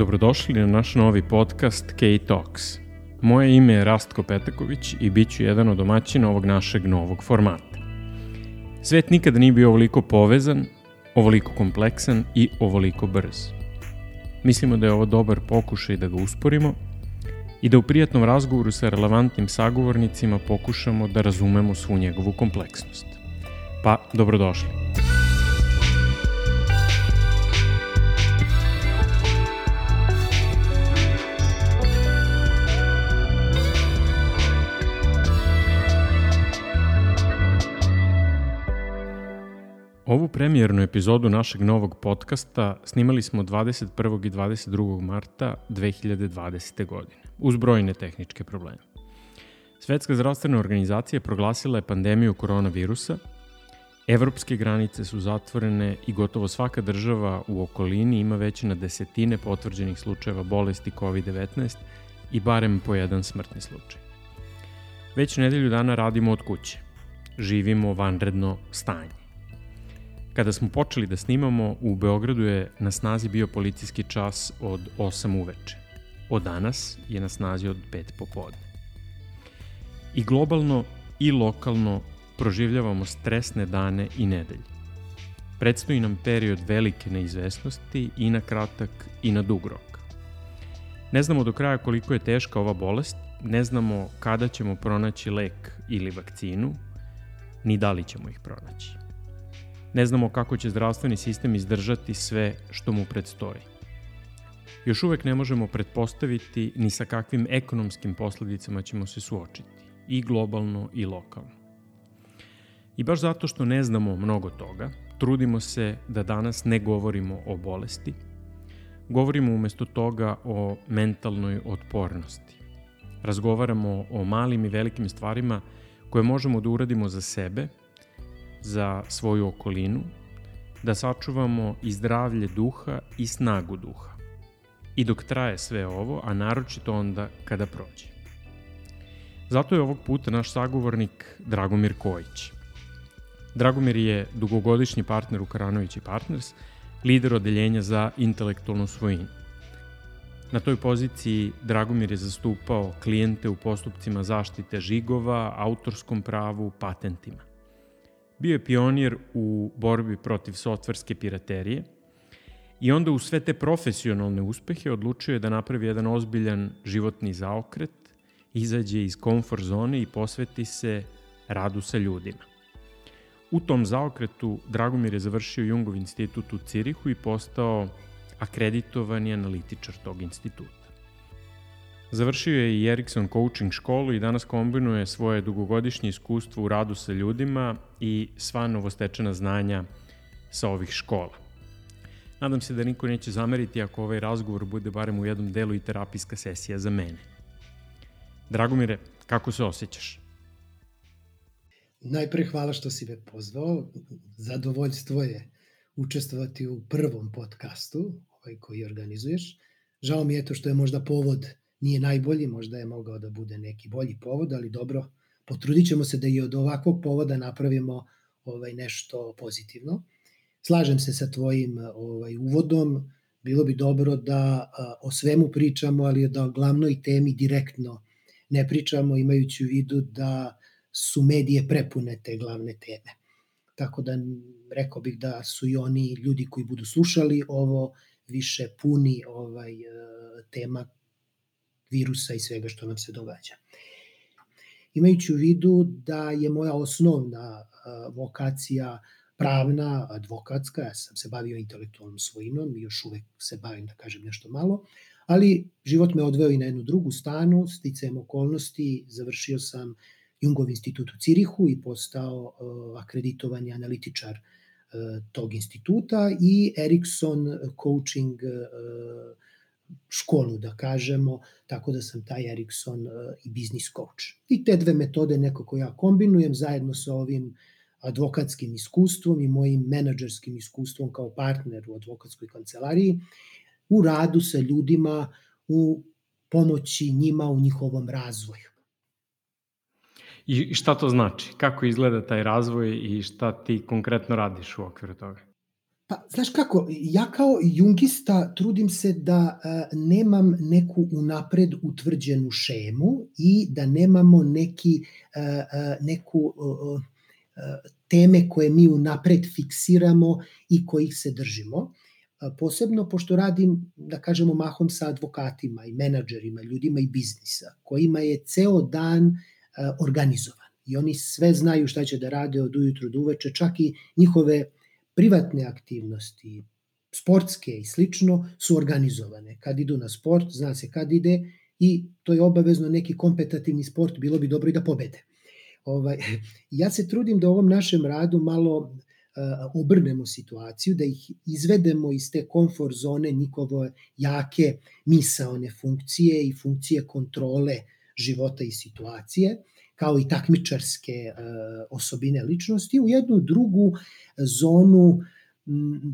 Dobrodošli na naš novi podcast K-Talks. Moje ime je Rastko Petaković i bit ću jedan od domaćina ovog našeg novog formata. Svet nikada nije bio ovoliko povezan, ovoliko kompleksan i ovoliko brz. Mislimo da je ovo dobar pokušaj da ga usporimo i da u prijatnom razgovoru sa relevantnim sagovornicima pokušamo da razumemo svu njegovu kompleksnost. Pa, dobrodošli. Ovu premijernu epizodu našeg novog podcasta snimali smo 21. i 22. marta 2020. godine, uz brojne tehničke probleme. Svetska zdravstvena organizacija proglasila je pandemiju koronavirusa, evropske granice su zatvorene i gotovo svaka država u okolini ima već na desetine potvrđenih slučajeva bolesti COVID-19 i barem po jedan smrtni slučaj. Već nedelju dana radimo od kuće. Živimo vanredno stanje. Kada smo počeli da snimamo, u Beogradu je na snazi bio policijski čas od 8 uveče. Od danas je na snazi od 5 popodne. I globalno i lokalno proživljavamo stresne dane i nedelje. Predstoji nam period velike neizvesnosti i na kratak i na dug rok. Ne znamo do kraja koliko je teška ova bolest, ne znamo kada ćemo pronaći lek ili vakcinu, ni da li ćemo ih pronaći. Ne znamo kako će zdravstveni sistem izdržati sve što mu predstoji. Još uvek ne možemo pretpostaviti ni sa kakvim ekonomskim posledicama ćemo se suočiti, i globalno i lokalno. I baš zato što ne znamo mnogo toga, trudimo se da danas ne govorimo o bolesti, govorimo umesto toga o mentalnoj otpornosti. Razgovaramo o malim i velikim stvarima koje možemo da uradimo za sebe za svoju okolinu, da sačuvamo i zdravlje duha i snagu duha. I dok traje sve ovo, a naročito onda kada prođe. Zato je ovog puta naš sagovornik Dragomir Kojić. Dragomir je dugogodišnji partner u Karanović i Partners, lider odeljenja za intelektualnu svojinu. Na toj poziciji Dragomir je zastupao klijente u postupcima zaštite žigova, autorskom pravu, patentima. Bio je pionir u borbi protiv softverske piraterije i onda u sve te profesionalne uspehe odlučio je da napravi jedan ozbiljan životni zaokret, izađe iz komfort zone i posveti se radu sa ljudima. U tom zaokretu Dragomir je završio Jungov institut u Cirihu i postao akreditovani analitičar tog instituta. Završio je i Ericsson Coaching školu i danas kombinuje svoje dugogodišnje iskustvo u radu sa ljudima i sva novostečena znanja sa ovih škola. Nadam se da niko neće zameriti ako ovaj razgovor bude barem u jednom delu i terapijska sesija za mene. Dragomire, kako se osjećaš? Najpre hvala što si me pozvao. Zadovoljstvo je učestvovati u prvom podcastu ovaj koji organizuješ. Žao mi je to što je možda povod nije najbolji, možda je mogao da bude neki bolji povod, ali dobro, potrudit ćemo se da i od ovakvog povoda napravimo ovaj nešto pozitivno. Slažem se sa tvojim ovaj uvodom, bilo bi dobro da a, o svemu pričamo, ali da o glavnoj temi direktno ne pričamo, imajući u vidu da su medije prepune te glavne teme. Tako da rekao bih da su i oni ljudi koji budu slušali ovo više puni ovaj tema virusa i svega što nam se događa. Imajući u vidu da je moja osnovna vokacija pravna, advokatska, ja sam se bavio intelektualnom svojinom i još uvek se bavim, da kažem nešto malo, ali život me odveo i na jednu drugu stanu, sticajem okolnosti, završio sam Jungov institut u Cirihu i postao akreditovani analitičar tog instituta i Ericsson Coaching školu, da kažemo, tako da sam taj Erikson uh, i biznis coach. I te dve metode nekako ja kombinujem zajedno sa ovim advokatskim iskustvom i mojim menadžerskim iskustvom kao partner u advokatskoj kancelariji u radu sa ljudima u pomoći njima u njihovom razvoju. I šta to znači? Kako izgleda taj razvoj i šta ti konkretno radiš u okviru toga? Pa, znaš kako, ja kao jungista trudim se da uh, nemam neku unapred utvrđenu šemu i da nemamo neki, uh, uh, neku uh, teme koje mi unapred fiksiramo i kojih se držimo. Posebno pošto radim, da kažemo, mahom sa advokatima i menadžerima, ljudima i biznisa, kojima je ceo dan organizovan. I oni sve znaju šta će da rade od ujutru do uveče, čak i njihove privatne aktivnosti, sportske i slično, su organizovane. Kad idu na sport, zna se kad ide i to je obavezno neki kompetativni sport, bilo bi dobro i da pobede. Ovaj, ja se trudim da ovom našem radu malo uh, obrnemo situaciju, da ih izvedemo iz te komfort zone njihove jake misaone funkcije i funkcije kontrole života i situacije, kao i takmičarske uh, osobine ličnosti, u jednu drugu zonu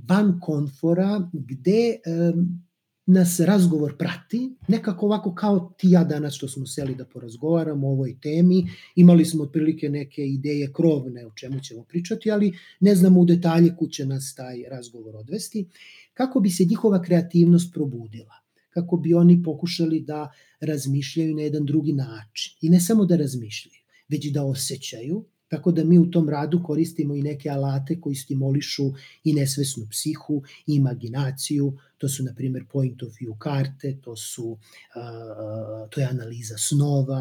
van konfora gde um, nas razgovor prati, nekako ovako kao ti ja danas što smo seli da porazgovaramo o ovoj temi, imali smo otprilike neke ideje krovne o čemu ćemo pričati, ali ne znamo u detalje kud će nas taj razgovor odvesti, kako bi se njihova kreativnost probudila, kako bi oni pokušali da razmišljaju na jedan drugi način i ne samo da razmišljaju, već da osjećaju, Tako da mi u tom radu koristimo i neke alate koji stimulišu i nesvesnu psihu, i imaginaciju, to su na primjer point of view karte, to su to je analiza snova,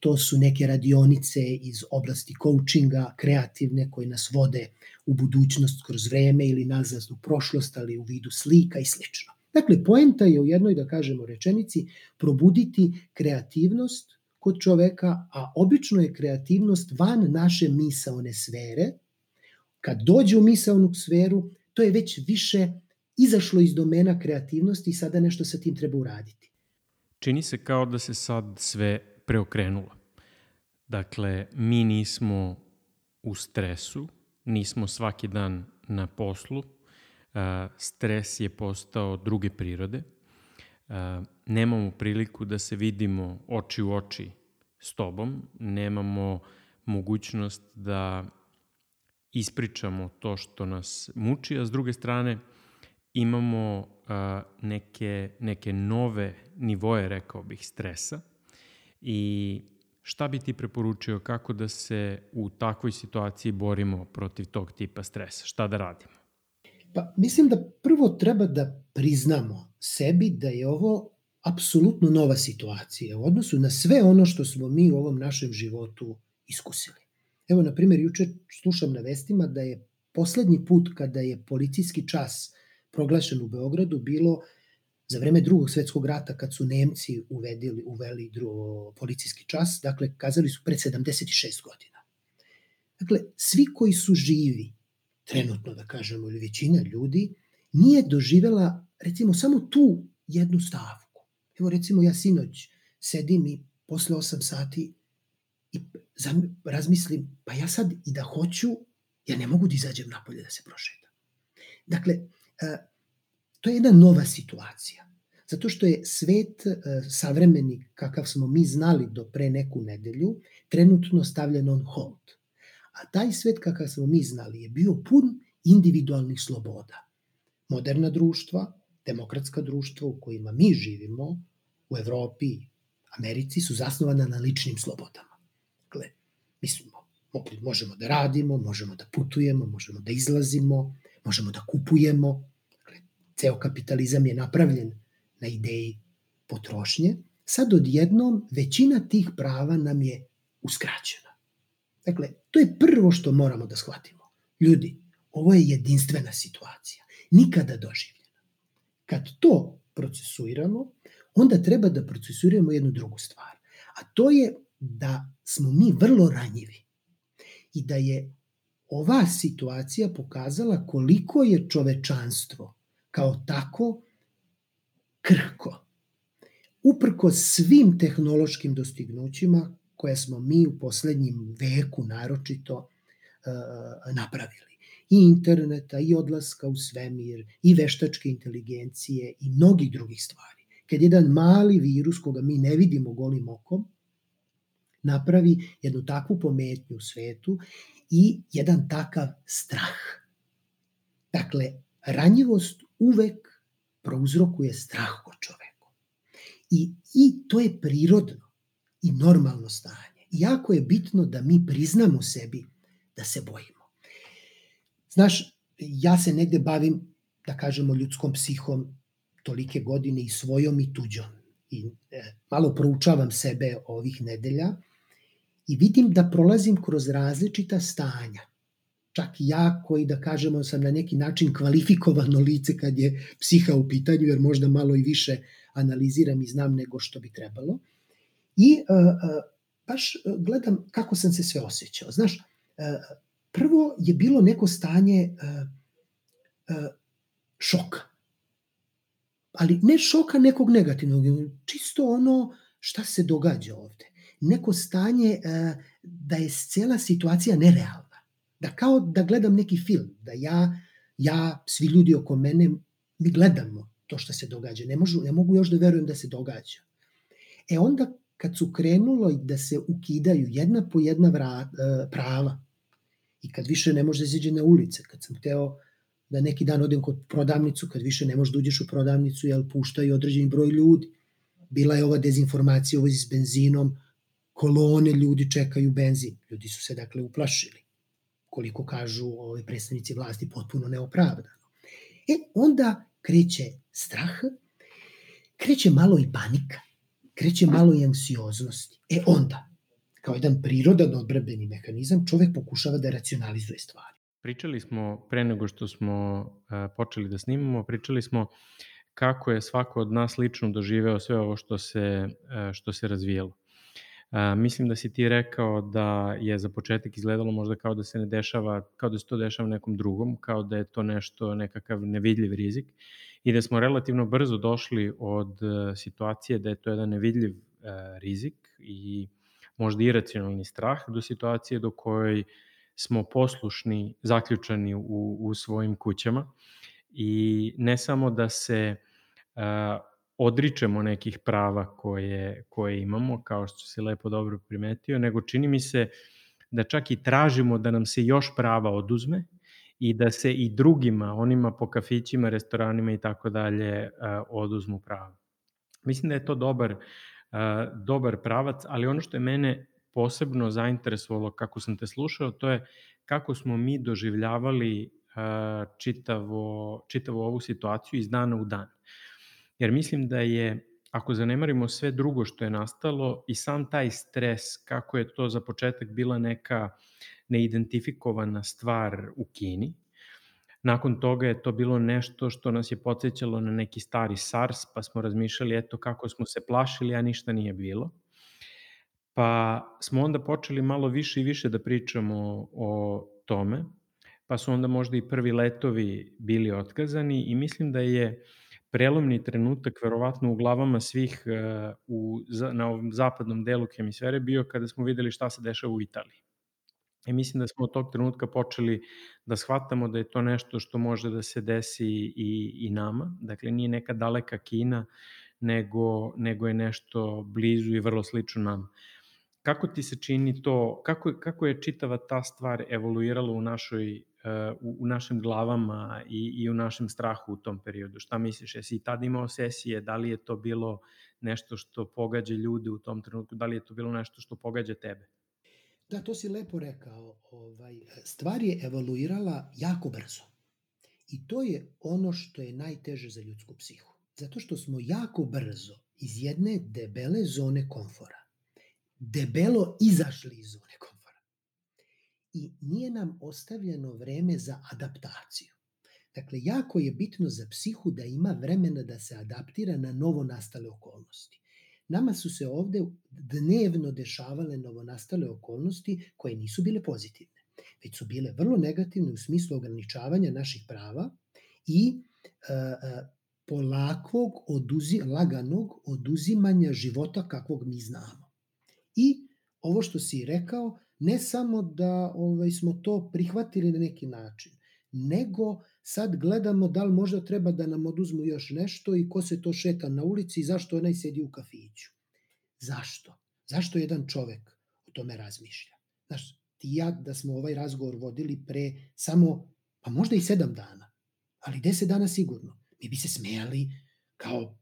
to su neke radionice iz oblasti coachinga, kreativne, koje nas vode u budućnost kroz vreme ili nazad u prošlost, ali u vidu slika i slično. Dakle, poenta je u jednoj, da kažemo, rečenici probuditi kreativnost kod čoveka, a obično je kreativnost van naše misaone sfere. Kad dođe u misaonu sferu, to je već više izašlo iz domena kreativnosti i sada nešto sa tim treba uraditi. Čini se kao da se sad sve preokrenulo. Dakle, mi nismo u stresu, nismo svaki dan na poslu, stres je postao druge prirode, nemamo priliku da se vidimo oči u oči s tobom, nemamo mogućnost da ispričamo to što nas muči, a s druge strane imamo a, neke, neke nove nivoje, rekao bih, stresa i šta bi ti preporučio kako da se u takvoj situaciji borimo protiv tog tipa stresa? Šta da radimo? Pa mislim da prvo treba da priznamo sebi da je ovo apsolutno nova situacija u odnosu na sve ono što smo mi u ovom našem životu iskusili. Evo, na primjer, juče slušam na vestima da je poslednji put kada je policijski čas proglašen u Beogradu bilo za vreme drugog svetskog rata kad su Nemci uvedili, uveli drugo, policijski čas, dakle, kazali su pred 76 godina. Dakle, svi koji su živi, trenutno da kažemo, ili većina ljudi, nije doživela, recimo, samo tu jednu stavku Evo recimo ja sinoć sedim i posle 8 sati i razmislim, pa ja sad i da hoću, ja ne mogu da izađem napolje da se prošetam. Dakle, to je jedna nova situacija. Zato što je svet e, savremeni kakav smo mi znali do pre neku nedelju, trenutno stavljen on hold. A taj svet kakav smo mi znali je bio pun individualnih sloboda. Moderna društva, demokratska društva u kojima mi živimo, u Evropi, Americi, su zasnovana na ličnim slobodama. Dakle, mislimo, možemo da radimo, možemo da putujemo, možemo da izlazimo, možemo da kupujemo. Dakle, ceo kapitalizam je napravljen na ideji potrošnje. Sad odjednom većina tih prava nam je uskraćena. Dakle, to je prvo što moramo da shvatimo. Ljudi, ovo je jedinstvena situacija, nikada doživljena. Kad to procesuiramo, onda treba da procesuiramo jednu drugu stvar. A to je da smo mi vrlo ranjivi i da je ova situacija pokazala koliko je čovečanstvo kao tako krhko. Uprko svim tehnološkim dostignućima koje smo mi u poslednjim veku naročito uh, napravili. I interneta, i odlaska u svemir, i veštačke inteligencije, i mnogih drugih stvari kad jedan mali virus koga mi ne vidimo golim okom napravi jednu takvu pometnju u svetu i jedan takav strah. Dakle, ranjivost uvek prouzrokuje strah kod čoveku. I, I to je prirodno i normalno stanje. Jako je bitno da mi priznamo sebi da se bojimo. Znaš, ja se negde bavim, da kažemo, ljudskom psihom tolike godine i svojom i tuđom. I e, malo proučavam sebe ovih nedelja i vidim da prolazim kroz različita stanja. Čak i ja koji, da kažemo, sam na neki način kvalifikovano lice kad je psiha u pitanju, jer možda malo i više analiziram i znam nego što bi trebalo. I uh, uh, baš gledam kako sam se sve osjećao. Znaš, prvo je bilo neko stanje šoka. Ali ne šoka nekog negativnog, čisto ono šta se događa ovde. Neko stanje da je cela situacija nerealna. Da kao da gledam neki film, da ja, ja, svi ljudi oko mene, mi gledamo to što se događa. Ne, možu, ne mogu još da verujem da se događa. E onda kad su krenulo da se ukidaju jedna po jedna vra, uh, prava i kad više ne može da izađe na ulice, kad sam hteo da neki dan odem kod prodavnicu, kad više ne možeš da uđeš u prodavnicu, jel puštaju određeni broj ljudi. Bila je ova dezinformacija ovo s benzinom, kolone ljudi čekaju benzin. Ljudi su se dakle uplašili. Koliko kažu ove predstavnici vlasti, potpuno neopravdano. E, onda kreće strah, kreće malo i panika, kreće malo i anksioznosti. E onda, kao jedan prirodan odbrebeni mehanizam, čovek pokušava da racionalizuje stvari. Pričali smo, pre nego što smo počeli da snimamo, pričali smo kako je svako od nas lično doživeo sve ovo što se, što se razvijalo. A, mislim da si ti rekao da je za početak izgledalo možda kao da se ne dešava, kao da se to dešava nekom drugom, kao da je to nešto, nekakav nevidljiv rizik i da smo relativno brzo došli od situacije da je to jedan nevidljiv e, rizik i možda iracionalni strah do situacije do kojoj smo poslušni, zaključani u, u svojim kućama i ne samo da se odričemo nekih prava koje, koje imamo, kao što si lepo dobro primetio, nego čini mi se da čak i tražimo da nam se još prava oduzme i da se i drugima, onima po kafićima, restoranima i tako dalje, oduzmu prava. Mislim da je to dobar, dobar pravac, ali ono što je mene posebno zainteresovalo kako sam te slušao, to je kako smo mi doživljavali čitavo, čitavo ovu situaciju iz dana u dan. Jer mislim da je, ako zanemarimo sve drugo što je nastalo i sam taj stres, kako je to za početak bila neka neidentifikovana stvar u Kini, Nakon toga je to bilo nešto što nas je podsjećalo na neki stari SARS, pa smo razmišljali eto kako smo se plašili, a ništa nije bilo. Pa smo onda počeli malo više i više da pričamo o tome, pa su onda možda i prvi letovi bili otkazani i mislim da je prelomni trenutak verovatno u glavama svih uh, u, na ovom zapadnom delu hemisfere bio kada smo videli šta se dešava u Italiji. I mislim da smo od tog trenutka počeli da shvatamo da je to nešto što može da se desi i, i nama. Dakle, nije neka daleka Kina, nego, nego je nešto blizu i vrlo slično nama. Kako ti se čini to, kako, kako je čitava ta stvar evoluirala u našoj u, u našim glavama i, i u našem strahu u tom periodu. Šta misliš, jesi i tad imao sesije, da li je to bilo nešto što pogađa ljude u tom trenutku, da li je to bilo nešto što pogađa tebe? Da, to si lepo rekao. Ovaj, stvar je evoluirala jako brzo. I to je ono što je najteže za ljudsku psihu. Zato što smo jako brzo iz jedne debele zone komfora debelo izašli iz zone komfora i nije nam ostavljeno vreme za adaptaciju. Dakle, jako je bitno za psihu da ima vremena da se adaptira na novo nastale okolnosti. Nama su se ovde dnevno dešavale novonastale okolnosti koje nisu bile pozitivne, već su bile vrlo negativne u smislu ograničavanja naših prava i e, e, polakvog, oduzi, laganog oduzimanja života kakvog mi znamo. I ovo što si rekao, ne samo da ovaj, smo to prihvatili na neki način, nego sad gledamo da li možda treba da nam oduzmu još nešto i ko se to šeta na ulici i zašto onaj sedi u kafiću. Zašto? Zašto jedan čovek o tome razmišlja? Znaš, ti ja da smo ovaj razgovor vodili pre samo, pa možda i sedam dana, ali 10 dana sigurno. Mi bi se smejali kao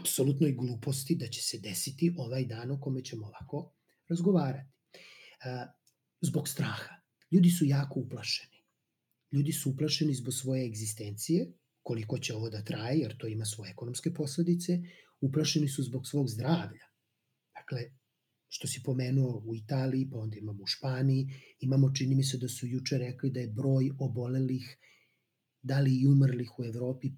apsolutnoj gluposti da će se desiti ovaj dan o kome ćemo ovako razgovarati. Zbog straha. Ljudi su jako uplašeni. Ljudi su uplašeni zbog svoje egzistencije, koliko će ovo da traje, jer to ima svoje ekonomske posledice, uplašeni su zbog svog zdravlja. Dakle, što si pomenuo u Italiji, pa onda imamo u Španiji, imamo, čini mi se da su juče rekli da je broj obolelih, da li i umrlih u Evropi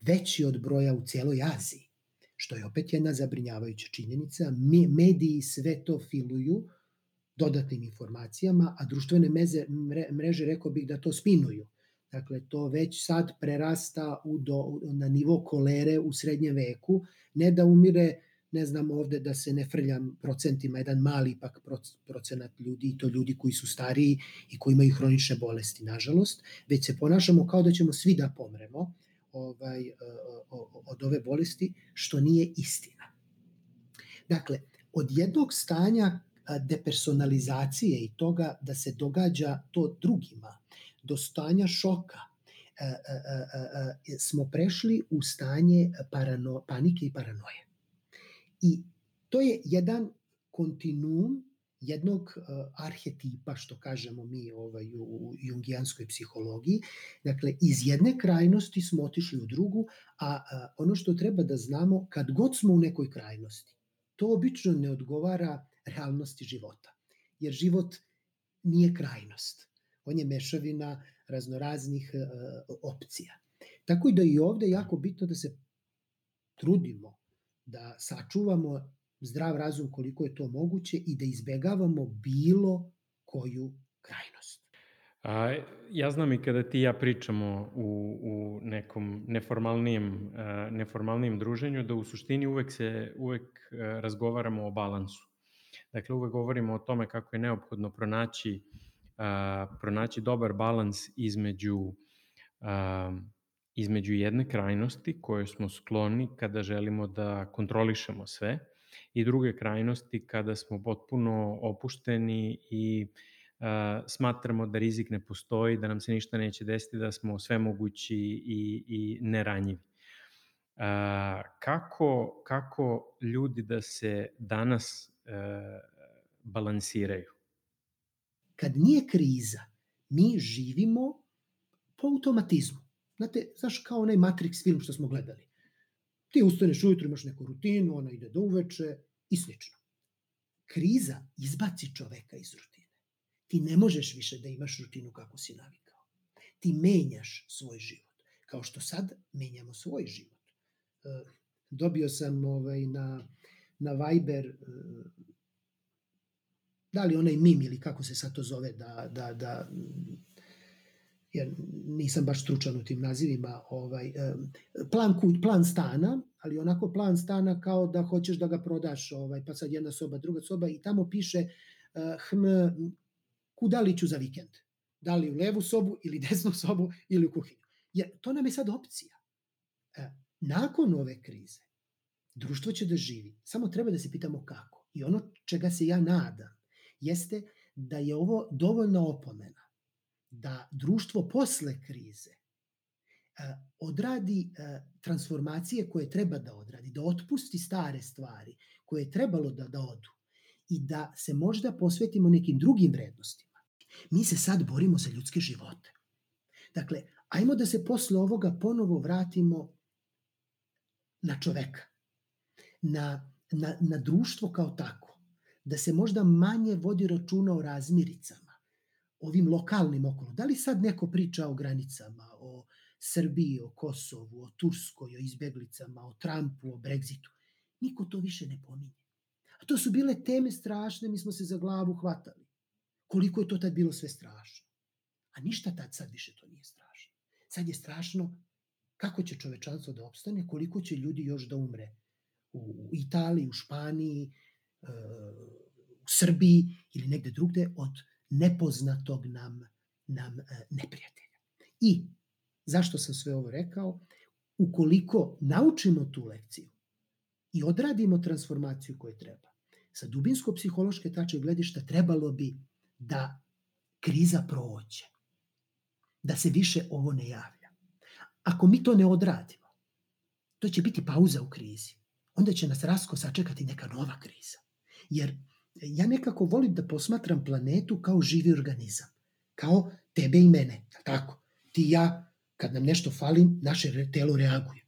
veći od broja u cijeloj Aziji, što je opet jedna zabrinjavajuća činjenica. Mediji sve to filuju dodatnim informacijama, a društvene meze, mreže, rekao bih da to spinuju. Dakle, to već sad prerasta u do, na nivo kolere u srednjem veku, ne da umire ne znam ovde da se ne frljam procentima, jedan mali ipak procenat ljudi, i to ljudi koji su stariji i koji imaju hronične bolesti, nažalost, već se ponašamo kao da ćemo svi da pomremo ovaj, od ove bolesti, što nije istina. Dakle, od jednog stanja depersonalizacije i toga da se događa to drugima, do stanja šoka, smo prešli u stanje parano, panike i paranoje. I to je jedan kontinuum jednog uh, arhetipa, što kažemo mi ovaj, u jungijanskoj psihologiji. Dakle, iz jedne krajnosti smo otišli u drugu, a, a ono što treba da znamo, kad god smo u nekoj krajnosti, to obično ne odgovara realnosti života. Jer život nije krajnost. On je mešavina raznoraznih uh, opcija. Tako da i ovde je jako bitno da se trudimo da sačuvamo zdrav razum koliko je to moguće i da izbegavamo bilo koju krajnost. A, ja znam i kada ti ja pričamo u, u nekom neformalnijem, neformalnijem druženju, da u suštini uvek se uvek razgovaramo o balansu. Dakle, uvek govorimo o tome kako je neophodno pronaći, a, pronaći dobar balans između a, između jedne krajnosti koje smo skloni kada želimo da kontrolišemo sve i druge krajnosti kada smo potpuno opušteni i uh, smatramo da rizik ne postoji, da nam se ništa neće desiti, da smo svemogući i, i neranjivi. Uh, kako, kako ljudi da se danas uh, balansiraju? Kad nije kriza, mi živimo po automatizmu. Znate, znaš kao onaj Matrix film što smo gledali. Ti ustaneš ujutro, imaš neku rutinu, ona ide do uveče i slično. Kriza izbaci čoveka iz rutine. Ti ne možeš više da imaš rutinu kako si navikao. Ti menjaš svoj život. Kao što sad menjamo svoj život. E, dobio sam ovaj, na, na Viber e, da li onaj mim ili kako se sad to zove da, da, da jer nisam baš stručan u tim nazivima, ovaj, plan, plan stana, ali onako plan stana kao da hoćeš da ga prodaš, ovaj, pa sad jedna soba, druga soba i tamo piše hm, kuda li ću za vikend. Da li u levu sobu ili desnu sobu ili u kuhinju. Jer to nam je sad opcija. E, nakon ove krize, društvo će da živi. Samo treba da se pitamo kako. I ono čega se ja nadam jeste da je ovo dovoljna opomena da društvo posle krize e, odradi e, transformacije koje treba da odradi, da otpusti stare stvari koje je trebalo da, da odu i da se možda posvetimo nekim drugim vrednostima. Mi se sad borimo za ljudske živote. Dakle, ajmo da se posle ovoga ponovo vratimo na čoveka, na, na, na društvo kao tako, da se možda manje vodi računa o razmiricama, ovim lokalnim okolo. Da li sad neko priča o granicama, o Srbiji, o Kosovu, o Turskoj, o izbeglicama, o Trumpu, o Brexitu? Niko to više ne pominje. A to su bile teme strašne, mi smo se za glavu hvatali. Koliko je to tad bilo sve strašno. A ništa tad sad više to nije strašno. Sad je strašno kako će čovečanstvo da opstane, koliko će ljudi još da umre u Italiji, u Španiji, e, u Srbiji ili negde drugde od nepoznatog nam, nam e, neprijatelja. I zašto sam sve ovo rekao? Ukoliko naučimo tu lekciju i odradimo transformaciju koju treba, sa dubinsko-psihološke tače gledišta trebalo bi da kriza prođe, da se više ovo ne javlja. ako mi to ne odradimo, to će biti pauza u krizi. Onda će nas rasko sačekati neka nova kriza. Jer ja nekako volim da posmatram planetu kao živi organizam. Kao tebe i mene. Tako? Ti i ja, kad nam nešto fali, naše telo reaguje.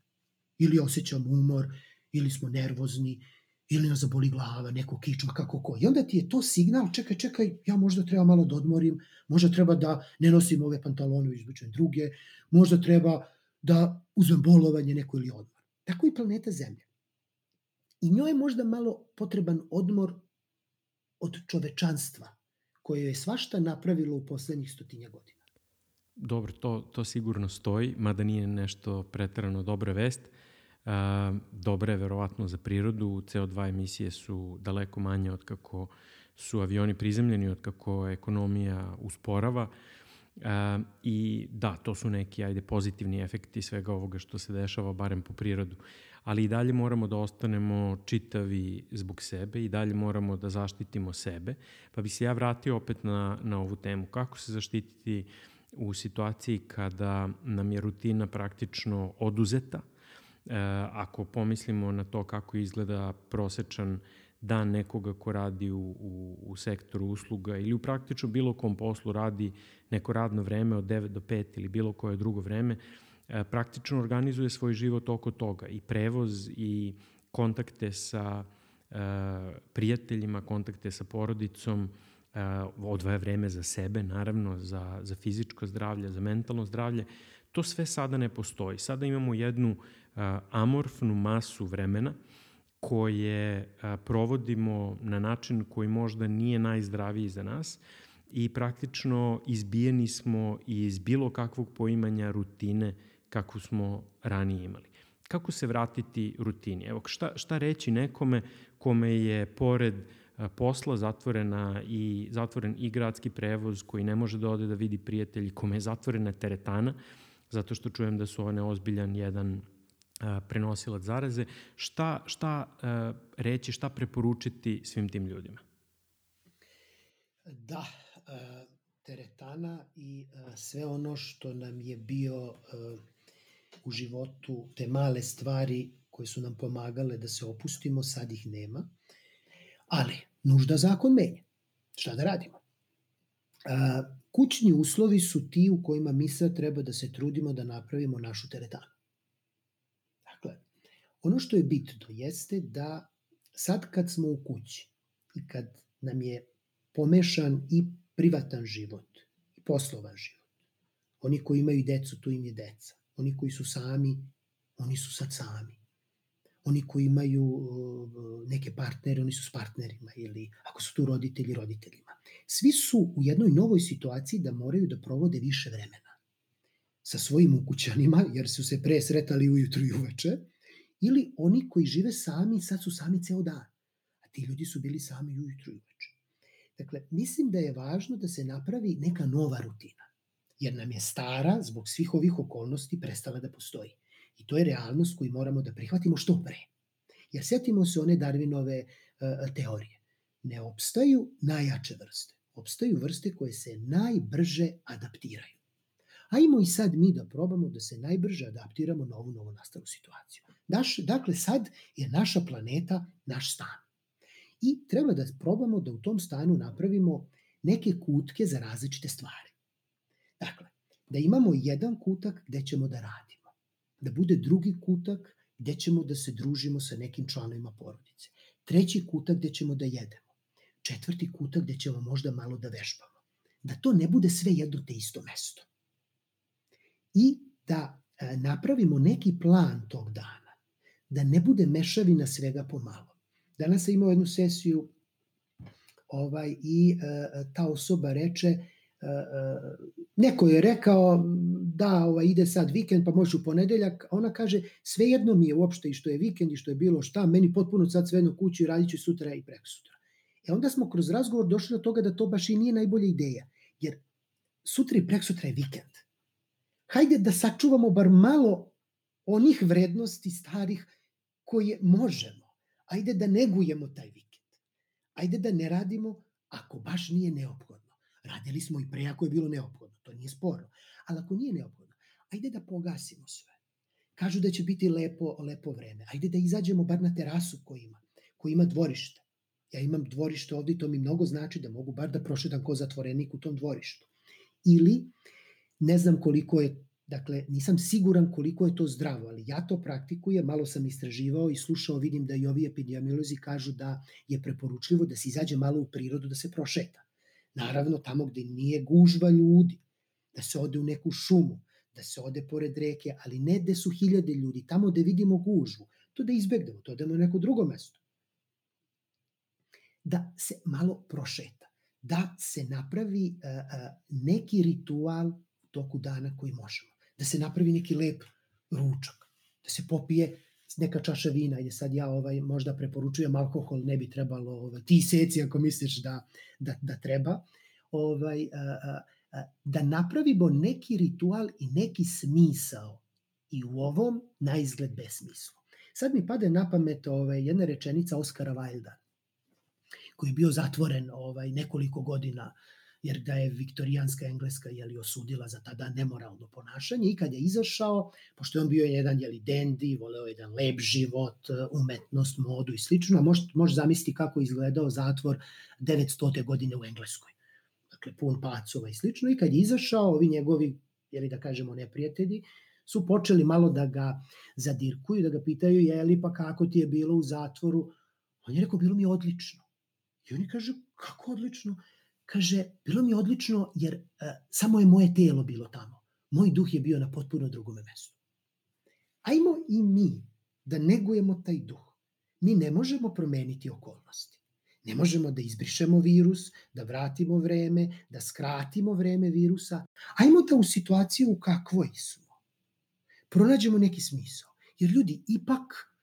Ili osjećamo umor, ili smo nervozni, ili nas zaboli glava, neko kičma, kako ko. I onda ti je to signal, čekaj, čekaj, ja možda treba malo da odmorim, možda treba da ne nosim ove pantalone, izbučem druge, možda treba da uzmem bolovanje neko ili odmor. Tako i planeta Zemlja. I njoj je možda malo potreban odmor od čovečanstva, koje je svašta napravilo u poslednjih stotinja godina. Dobro, to, to sigurno stoji, mada nije nešto pretarano dobra vest. Uh, dobra je verovatno za prirodu, CO2 emisije su daleko manje od kako su avioni prizemljeni, od kako ekonomija usporava. Uh, I da, to su neki ajde, pozitivni efekti svega ovoga što se dešava, barem po prirodu. Ali i dalje moramo da ostanemo čitavi zbog sebe i dalje moramo da zaštitimo sebe. Pa bi se ja vratio opet na, na ovu temu. Kako se zaštititi u situaciji kada nam je rutina praktično oduzeta, E, ako pomislimo na to kako izgleda prosečan dan nekoga ko radi u, u, u sektoru usluga ili u praktično bilo kom poslu radi neko radno vreme od 9 do 5 ili bilo koje drugo vreme, praktično organizuje svoj život oko toga i prevoz i kontakte sa e, prijateljima, kontakte sa porodicom, e, odvaja vreme za sebe, naravno, za, za fizičko zdravlje, za mentalno zdravlje, to sve sada ne postoji. Sada imamo jednu amorfnu masu vremena koje provodimo na način koji možda nije najzdraviji za nas i praktično izbijeni smo iz bilo kakvog poimanja rutine kako smo ranije imali. Kako se vratiti rutini? Evo, šta, šta reći nekome kome je pored posla zatvorena i zatvoren i gradski prevoz koji ne može da ode da vidi prijatelji, kome je zatvorena teretana, zato što čujem da su one ozbiljan jedan prenosilac zaraze. Šta, šta reći, šta preporučiti svim tim ljudima? Da, teretana i sve ono što nam je bio u životu, te male stvari koje su nam pomagale da se opustimo, sad ih nema. Ali, nužda zakon menja. Šta da radimo? Kućni uslovi su ti u kojima mi sad treba da se trudimo da napravimo našu teretanu. Ono što je bitno jeste da sad kad smo u kući i kad nam je pomešan i privatan život i poslovan život, oni koji imaju decu, tu im je deca. Oni koji su sami, oni su sad sami. Oni koji imaju uh, neke partnere, oni su s partnerima ili ako su tu roditelji, roditeljima. Svi su u jednoj novoj situaciji da moraju da provode više vremena sa svojim ukućanima, jer su se pre sretali ujutru i uveče, Ili oni koji žive sami, sad su sami ceo dan. A ti ljudi su bili sami ujutru i uveče. Dakle, mislim da je važno da se napravi neka nova rutina. Jer nam je stara, zbog svih ovih okolnosti, prestala da postoji. I to je realnost koju moramo da prihvatimo što pre. Jer setimo se one Darwinove uh, teorije. Ne opstaju najjače vrste. Opstaju vrste koje se najbrže adaptiraju. Ajmo i sad mi da probamo da se najbrže adaptiramo na ovu novo nastalu situaciju. Naš, dakle, sad je naša planeta naš stan. I treba da probamo da u tom stanu napravimo neke kutke za različite stvari. Da imamo jedan kutak gde ćemo da radimo. Da bude drugi kutak gde ćemo da se družimo sa nekim članovima porodice. Treći kutak gde ćemo da jedemo. Četvrti kutak gde ćemo možda malo da vežbamo. Da to ne bude sve jedno te isto mesto i da e, napravimo neki plan tog dana, da ne bude mešavina svega pomalo. Danas sam imao jednu sesiju ovaj, i e, ta osoba reče, e, neko je rekao da ovaj, ide sad vikend pa može u ponedeljak, a ona kaže svejedno mi je uopšte i što je vikend i što je bilo šta, meni potpuno sad svejedno kući i radit ću sutra i preko sutra. E onda smo kroz razgovor došli do toga da to baš i nije najbolja ideja, jer sutra i preko sutra je vikend hajde da sačuvamo bar malo onih vrednosti starih koje možemo. Ajde da negujemo taj vikend. Ajde da ne radimo ako baš nije neophodno. Radili smo i pre ako je bilo neophodno, to nije sporno. Ali ako nije neophodno, ajde da pogasimo sve. Kažu da će biti lepo, lepo vreme. Ajde da izađemo bar na terasu ko ima, ko ima dvorište. Ja imam dvorište ovde i to mi mnogo znači da mogu bar da prošetam ko zatvorenik u tom dvorištu. Ili, ne znam koliko je Dakle, nisam siguran koliko je to zdravo, ali ja to praktikujem, malo sam istraživao i slušao, vidim da i ovi epidemiolozi kažu da je preporučljivo da se izađe malo u prirodu da se prošeta. Naravno, tamo gde nije gužva ljudi, da se ode u neku šumu, da se ode pored reke, ali ne gde su hiljade ljudi, tamo gde vidimo gužvu, to da izbegnemo, to da u neko drugo mesto. Da se malo prošeta, da se napravi uh, uh, neki ritual u toku dana koji možemo da se napravi neki lep ručak, da se popije neka čaša vina, je sad ja ovaj možda preporučujem alkohol, ne bi trebalo ovaj, ti seci ako misliš da, da, da treba, ovaj, a, a, da napravimo neki ritual i neki smisao i u ovom na izgled besmislu. Sad mi pade na pamet ovaj, jedna rečenica Oskara Wilda, koji je bio zatvoren ovaj nekoliko godina jer ga je viktorijanska Engleska jeli, osudila za tada nemoralno ponašanje i kad je izašao, pošto je on bio jedan jeli, dendi, voleo jedan lep život, umetnost, modu i slično, a može, može zamisliti kako je izgledao zatvor 900. godine u Engleskoj. Dakle, pun pacova i slično. I kad je izašao, ovi njegovi, jeli da kažemo, neprijatelji, su počeli malo da ga zadirkuju, da ga pitaju, jeli pa kako ti je bilo u zatvoru? On je rekao, bilo mi je odlično. I oni kaže, kako odlično? Kaže, bilo mi je odlično jer uh, samo je moje telo bilo tamo. Moj duh je bio na potpuno drugom mestu. Ajmo i mi da negujemo taj duh. Mi ne možemo promeniti okolnosti. Ne možemo da izbrišemo virus, da vratimo vreme, da skratimo vreme virusa. Ajmo da u situaciju u kakvoj smo pronađemo neki smisao. Jer ljudi, ipak,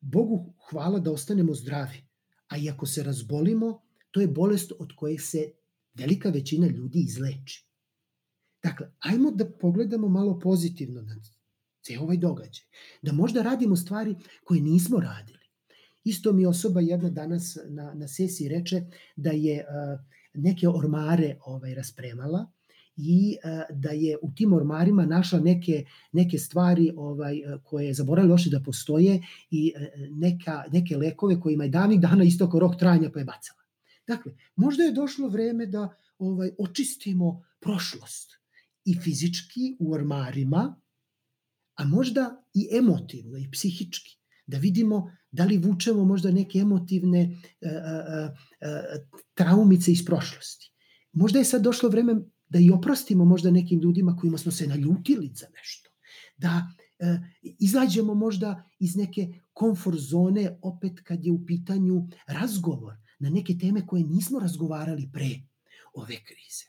Bogu hvala da ostanemo zdravi. A i ako se razbolimo, to je bolest od koje se velika većina ljudi izleči. Dakle, ajmo da pogledamo malo pozitivno na ceo ovaj događaj. Da možda radimo stvari koje nismo radili. Isto mi osoba jedna danas na, na sesiji reče da je uh, neke ormare ovaj raspremala i uh, da je u tim ormarima našla neke, neke stvari ovaj koje je zaboravila da postoje i uh, neka, neke lekove kojima je davnih dana istoko rok trajanja pa je bacala. Dakle, možda je došlo vreme da ovaj očistimo prošlost i fizički u ormarima, a možda i emotivno i psihički da vidimo da li vučemo možda neke emotivne a, a, a, traumice iz prošlosti. Možda je sad došlo vreme da i oprostimo možda nekim ljudima kojima smo se naljutili za nešto. Da e, izađemo možda iz neke komfort zone opet kad je u pitanju razgovor na neke teme koje nismo razgovarali pre ove krize.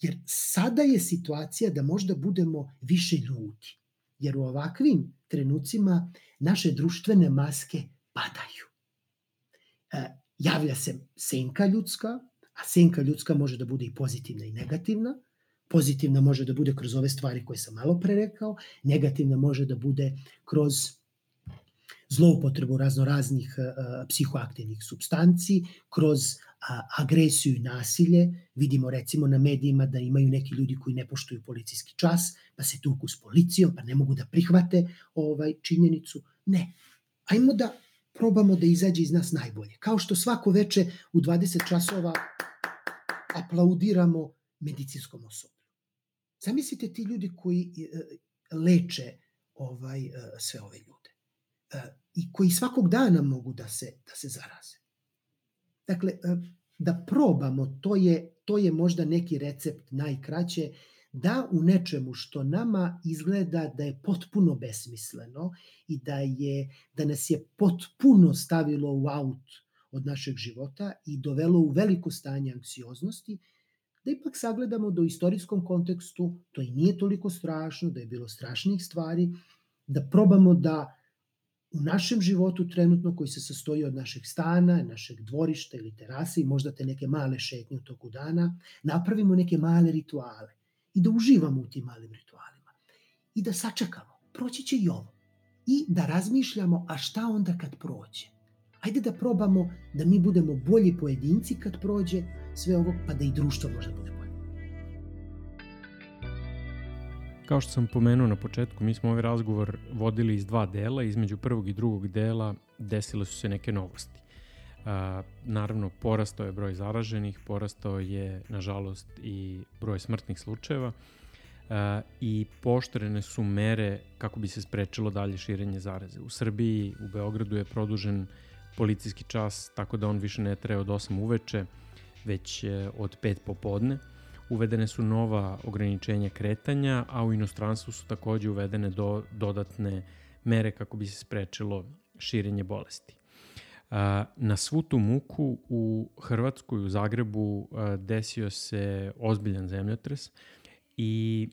Jer sada je situacija da možda budemo više ljudi. Jer u ovakvim trenucima naše društvene maske padaju. E, javlja se senka ljudska, a senka ljudska može da bude i pozitivna i negativna. Pozitivna može da bude kroz ove stvari koje sam malo pre rekao, negativna može da bude kroz zloupotrebu raznoraznih psihoaktivnih substanci, kroz agresiju i nasilje. Vidimo recimo na medijima da imaju neki ljudi koji ne poštuju policijski čas, pa se tuku s policijom, pa ne mogu da prihvate ovaj činjenicu. Ne. Ajmo da probamo da izađe iz nas najbolje. Kao što svako veče u 20 časova aplaudiramo medicinskom osoblju. Zamislite ti ljudi koji e, leče ovaj e, sve ove ljude e, i koji svakog dana mogu da se, da se zaraze. Dakle, e, da probamo, to je, to je možda neki recept najkraće, da u nečemu što nama izgleda da je potpuno besmisleno i da, je, da nas je potpuno stavilo u aut od našeg života i dovelo u veliko stanje anksioznosti, da ipak sagledamo da u istorijskom kontekstu to i nije toliko strašno, da je bilo strašnih stvari, da probamo da u našem životu trenutno koji se sastoji od našeg stana, našeg dvorišta ili terase i možda te neke male šetnje u toku dana, napravimo neke male rituale i da uživamo u tim malim ritualima i da sačekamo, proći će i ovo i da razmišljamo a šta onda kad prođe. Ajde da probamo da mi budemo bolji pojedinci kad prođe sve ovo, pa da i društvo možda bude bolje. Kao što sam pomenuo na početku, mi smo ovaj razgovor vodili iz dva dela. Između prvog i drugog dela desile su se neke novosti. A, naravno, porastao je broj zaraženih, porastao je, nažalost, i broj smrtnih slučajeva a, i poštrene su mere kako bi se sprečilo dalje širenje zaraze. U Srbiji, u Beogradu je produžen policijski čas, tako da on više ne traje od 8 uveče, već e, od 5 popodne. Uvedene su nova ograničenja kretanja, a u inostranstvu su takođe uvedene do, dodatne mere kako bi se sprečilo širenje bolesti. Na svu tu muku u Hrvatskoj, u Zagrebu, desio se ozbiljan zemljotres i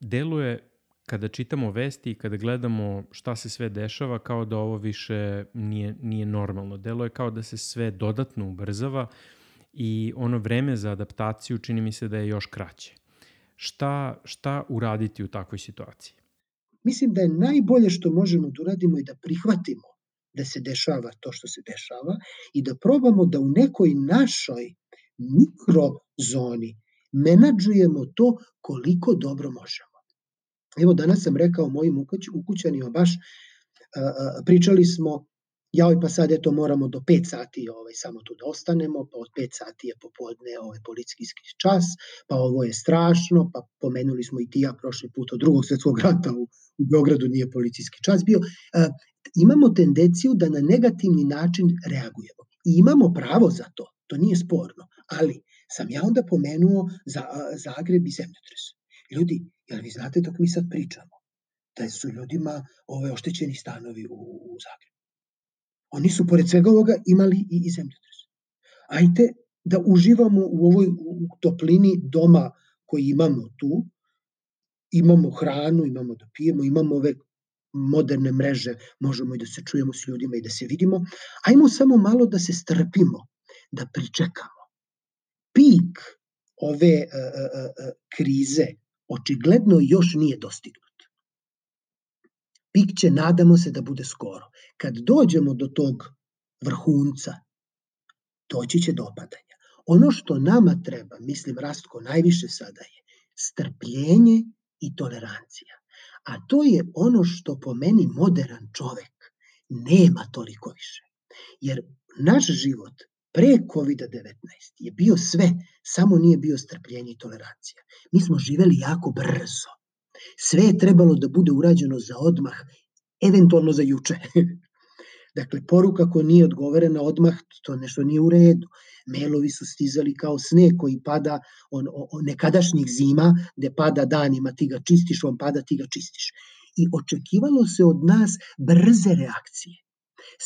deluje kada čitamo vesti i kada gledamo šta se sve dešava kao da ovo više nije, nije normalno. Deluje kao da se sve dodatno ubrzava i ono vreme za adaptaciju čini mi se da je još kraće. Šta, šta uraditi u takvoj situaciji? Mislim da je najbolje što možemo da uradimo i da prihvatimo da se dešava to što se dešava i da probamo da u nekoj našoj mikrozoni menadžujemo to koliko dobro možemo. Evo danas sam rekao mojim ukućanima baš pričali smo ja pa sad eto moramo do 5 sati ovaj, samo tu da ostanemo, pa od 5 sati je popodne ovaj policijski čas, pa ovo je strašno, pa pomenuli smo i ti ja prošli put od drugog svetskog rata u, u Beogradu nije policijski čas bio. E, imamo tendenciju da na negativni način reagujemo. I imamo pravo za to, to nije sporno, ali sam ja onda pomenuo za, Zagreb i zemljotres. Ljudi, jel vi znate dok mi sad pričamo, da su ljudima ove oštećeni stanovi u, u Zagrebu. Oni su pored svega ovoga imali i, i zemljotres. Ajte da uživamo u ovoj u toplini doma koji imamo tu, imamo hranu, imamo da pijemo, imamo ove moderne mreže, možemo i da se čujemo s ljudima i da se vidimo. Ajmo samo malo da se strpimo, da pričekamo. Pik ove uh, uh, uh, krize očigledno još nije dostignut. Pik će, nadamo se, da bude skoro. Kad dođemo do tog vrhunca, doći će do opadanja. Ono što nama treba, mislim Rastko najviše sada je strpljenje i tolerancija. A to je ono što po meni modern čovek nema toliko više. Jer naš život pre COVID-19 je bio sve, samo nije bio strpljenje i tolerancija. Mi smo živeli jako brzo. Sve je trebalo da bude urađeno za odmah, eventualno za juče. dakle, poruka koja nije odgovorena odmah, to nešto nije u redu. Mailovi su stizali kao sne koji pada on, on nekadašnjih zima, gde pada danima, ti ga čistiš, on pada, ti ga čistiš. I očekivalo se od nas brze reakcije.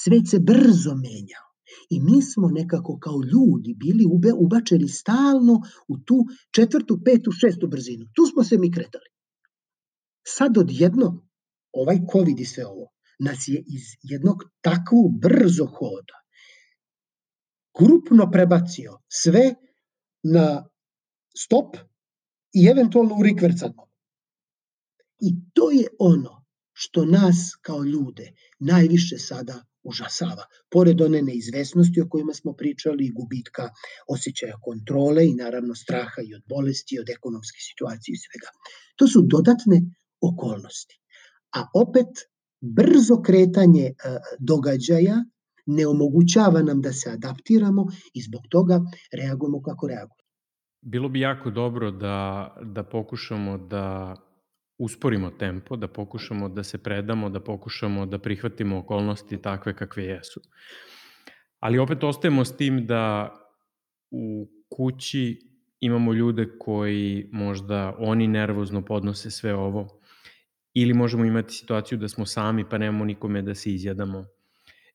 Svet se brzo menjao. I mi smo nekako kao ljudi bili ube, ubačeni stalno u tu četvrtu, petu, šestu brzinu. Tu smo se mi kretali. Sad odjednom, ovaj COVID i sve ovo, nas je iz jednog takvog brzo hoda grupno prebacio sve na stop i eventualno u rikverc I to je ono što nas kao ljude najviše sada užasava. Pored one neizvesnosti o kojima smo pričali, gubitka osjećaja kontrole i naravno straha i od bolesti, i od ekonomske situacije i svega. To su dodatne okolnosti. A opet, brzo kretanje e, događaja ne omogućava nam da se adaptiramo i zbog toga reagujemo kako reagujemo. Bilo bi jako dobro da, da pokušamo da usporimo tempo, da pokušamo da se predamo, da pokušamo da prihvatimo okolnosti takve kakve jesu. Ali opet ostajemo s tim da u kući imamo ljude koji možda oni nervozno podnose sve ovo, ili možemo imati situaciju da smo sami pa nemamo nikome da se izjadamo.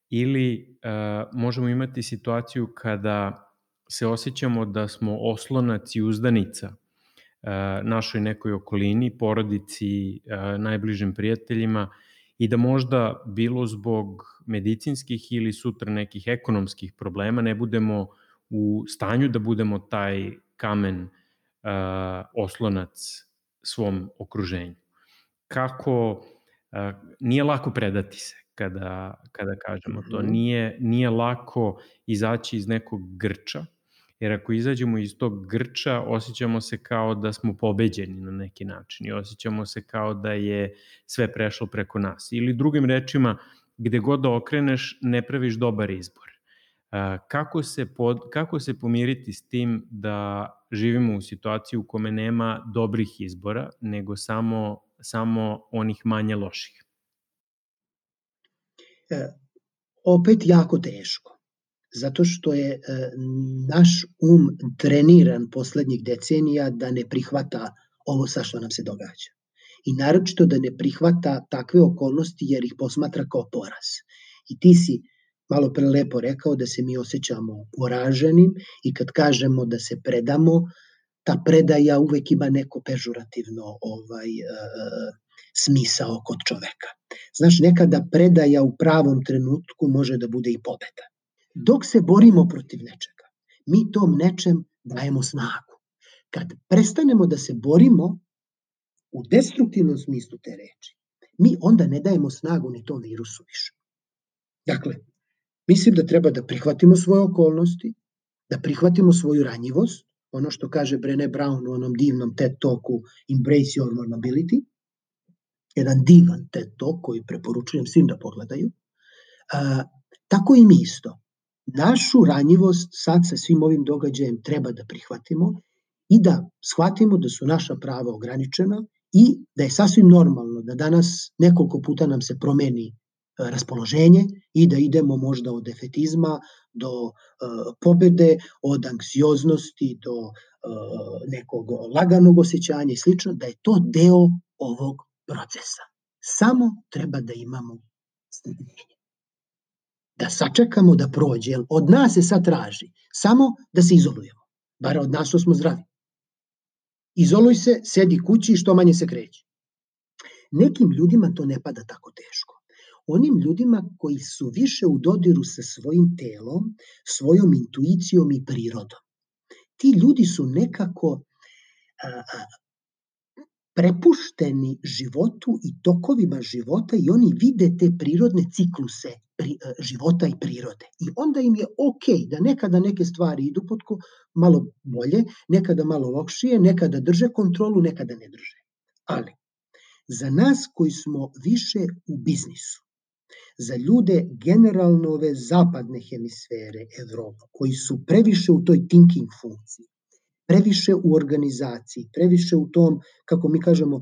Ili uh, možemo imati situaciju kada se osjećamo da smo oslonac i uzdanica uh, našoj nekoj okolini, porodici, uh, najbližim prijateljima i da možda bilo zbog medicinskih ili sutra nekih ekonomskih problema ne budemo u stanju da budemo taj kamen uh, oslonac svom okruženju kako a, nije lako predati se kada, kada kažemo to. Mhm. Nije, nije lako izaći iz nekog grča Jer ako izađemo iz tog grča, osjećamo se kao da smo pobeđeni na neki način i osjećamo se kao da je sve prešlo preko nas. Ili drugim rečima, gde god da okreneš, ne praviš dobar izbor. Kako se, pod, kako se pomiriti s tim da živimo u situaciji u kome nema dobrih izbora, nego samo, samo onih manje loših? E, opet jako teško zato što je e, naš um treniran poslednjih decenija da ne prihvata ovo sa što nam se događa. I naročito da ne prihvata takve okolnosti jer ih posmatra kao poraz. I ti si malo pre lepo rekao da se mi osjećamo poraženim i kad kažemo da se predamo, ta predaja uvek ima neko pežurativno ovaj, uh, smisao kod čoveka. Znaš, nekada predaja u pravom trenutku može da bude i pobeda. Dok se borimo protiv nečega, mi tom nečem dajemo snagu. Kad prestanemo da se borimo u destruktivnom smislu te reči, mi onda ne dajemo snagu ni tom virusu više. Dakle, mislim da treba da prihvatimo svoje okolnosti, da prihvatimo svoju ranjivost, ono što kaže Brené Brown u onom divnom TED Talku Embrace Your Vulnerability, jedan divan TED Talk koji preporučujem svim da pogledaju, a, tako i mi isto. Našu ranjivost sad sa svim ovim događajem treba da prihvatimo i da shvatimo da su naša prava ograničena i da je sasvim normalno da danas nekoliko puta nam se promeni e, raspoloženje i da idemo možda od defetizma do uh, pobede, od anksioznosti do uh, nekog laganog osjećanja i slično, da je to deo ovog procesa. Samo treba da imamo strpljenje da sačekamo da prođe, jer od nas se sad traži samo da se izolujemo, bar od nas smo zdravi. Izoluj se, sedi kući i što manje se kreće. Nekim ljudima to ne pada tako teško. Onim ljudima koji su više u dodiru sa svojim telom, svojom intuicijom i prirodom. Ti ljudi su nekako a, a, prepušteni životu i tokovima života i oni vide te prirodne cikluse pri, e, života i prirode. I onda im je ok da nekada neke stvari idu pod malo bolje, nekada malo lokšije, nekada drže kontrolu, nekada ne drže. Ali, za nas koji smo više u biznisu, za ljude generalno ove zapadne hemisfere Evropa, koji su previše u toj thinking funkciji, previše u organizaciji, previše u tom, kako mi kažemo,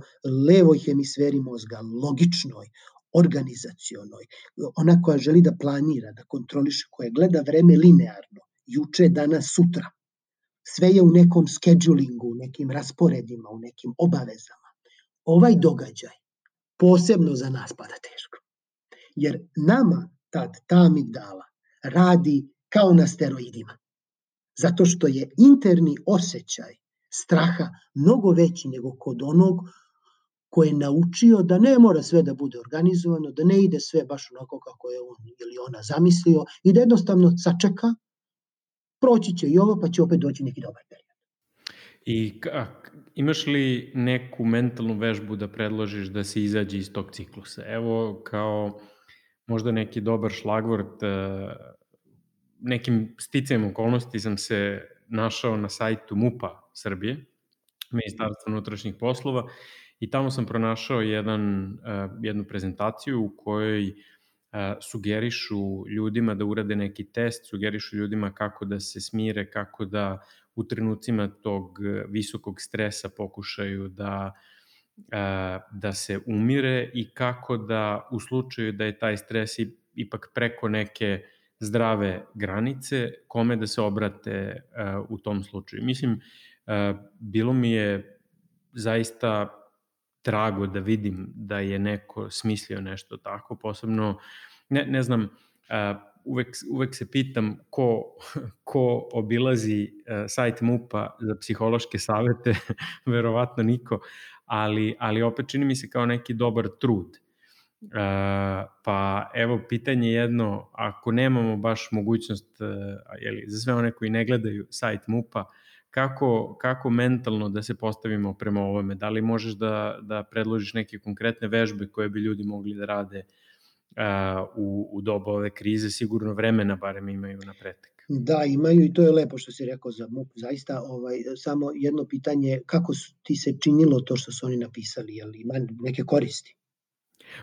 levoj hemisferi mozga, logičnoj, organizacionoj, ona koja želi da planira, da kontroliše, koja gleda vreme linearno, juče, danas, sutra. Sve je u nekom schedulingu, u nekim rasporedima, u nekim obavezama. Ovaj događaj posebno za nas pada teško. Jer nama tad ta amigdala radi kao na steroidima. Zato što je interni osjećaj straha mnogo veći nego kod onog ko je naučio da ne mora sve da bude organizovano, da ne ide sve baš onako kako je on ili ona zamislio i da jednostavno sačeka, proći će i ovo pa će opet doći neki dobar period. I a, imaš li neku mentalnu vežbu da predložiš da se izađe iz tog ciklusa? Evo kao možda neki dobar šlagvort nekim sticajem okolnosti sam se našao na sajtu MUPA Srbije, Ministarstva unutrašnjih poslova, i tamo sam pronašao jedan, uh, jednu prezentaciju u kojoj uh, sugerišu ljudima da urade neki test, sugerišu ljudima kako da se smire, kako da u trenucima tog visokog stresa pokušaju da da se umire i kako da u slučaju da je taj stres ipak preko neke zdrave granice, kome da se obrate u tom slučaju. Mislim, bilo mi je zaista drago da vidim da je neko smislio nešto tako, posebno, ne, ne znam, uvek, uvek se pitam ko, ko obilazi sajt MUPA za psihološke savete, verovatno niko, ali, ali opet čini mi se kao neki dobar trud Uh, pa evo pitanje jedno, ako nemamo baš mogućnost, uh, jeli, za sve one koji ne gledaju sajt MUPA, kako, kako mentalno da se postavimo prema ovome? Da li možeš da, da predložiš neke konkretne vežbe koje bi ljudi mogli da rade uh, u, u dobu ove krize? Sigurno vremena barem imaju na pretek. Da, imaju i to je lepo što si rekao za MUP. Zaista, ovaj, samo jedno pitanje, kako su, ti se činilo to što su oni napisali? Je li ima neke koristi?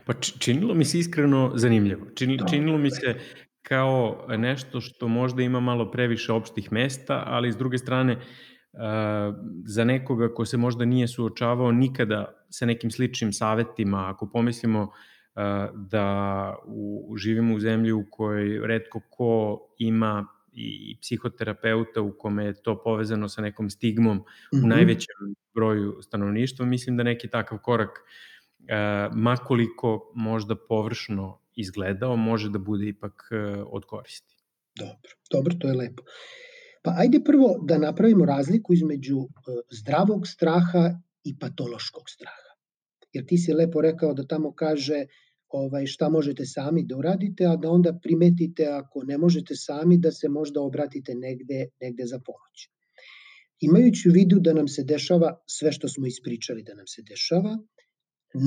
Pa činilo mi se iskreno zanimljivo. Čini, činilo mi se kao nešto što možda ima malo previše opštih mesta, ali s druge strane za nekoga ko se možda nije suočavao nikada sa nekim sličnim savetima, ako pomislimo da u, živimo u zemlji u kojoj redko ko ima i psihoterapeuta u kome je to povezano sa nekom stigmom mm -hmm. u mhm. najvećem broju stanovništva, mislim da neki takav korak, makoliko možda površno izgledao, može da bude ipak od koristi. Dobro, dobro, to je lepo. Pa ajde prvo da napravimo razliku između zdravog straha i patološkog straha. Jer ti si lepo rekao da tamo kaže ovaj, šta možete sami da uradite, a da onda primetite ako ne možete sami da se možda obratite negde, negde za pomoć. Imajući u vidu da nam se dešava sve što smo ispričali da nam se dešava,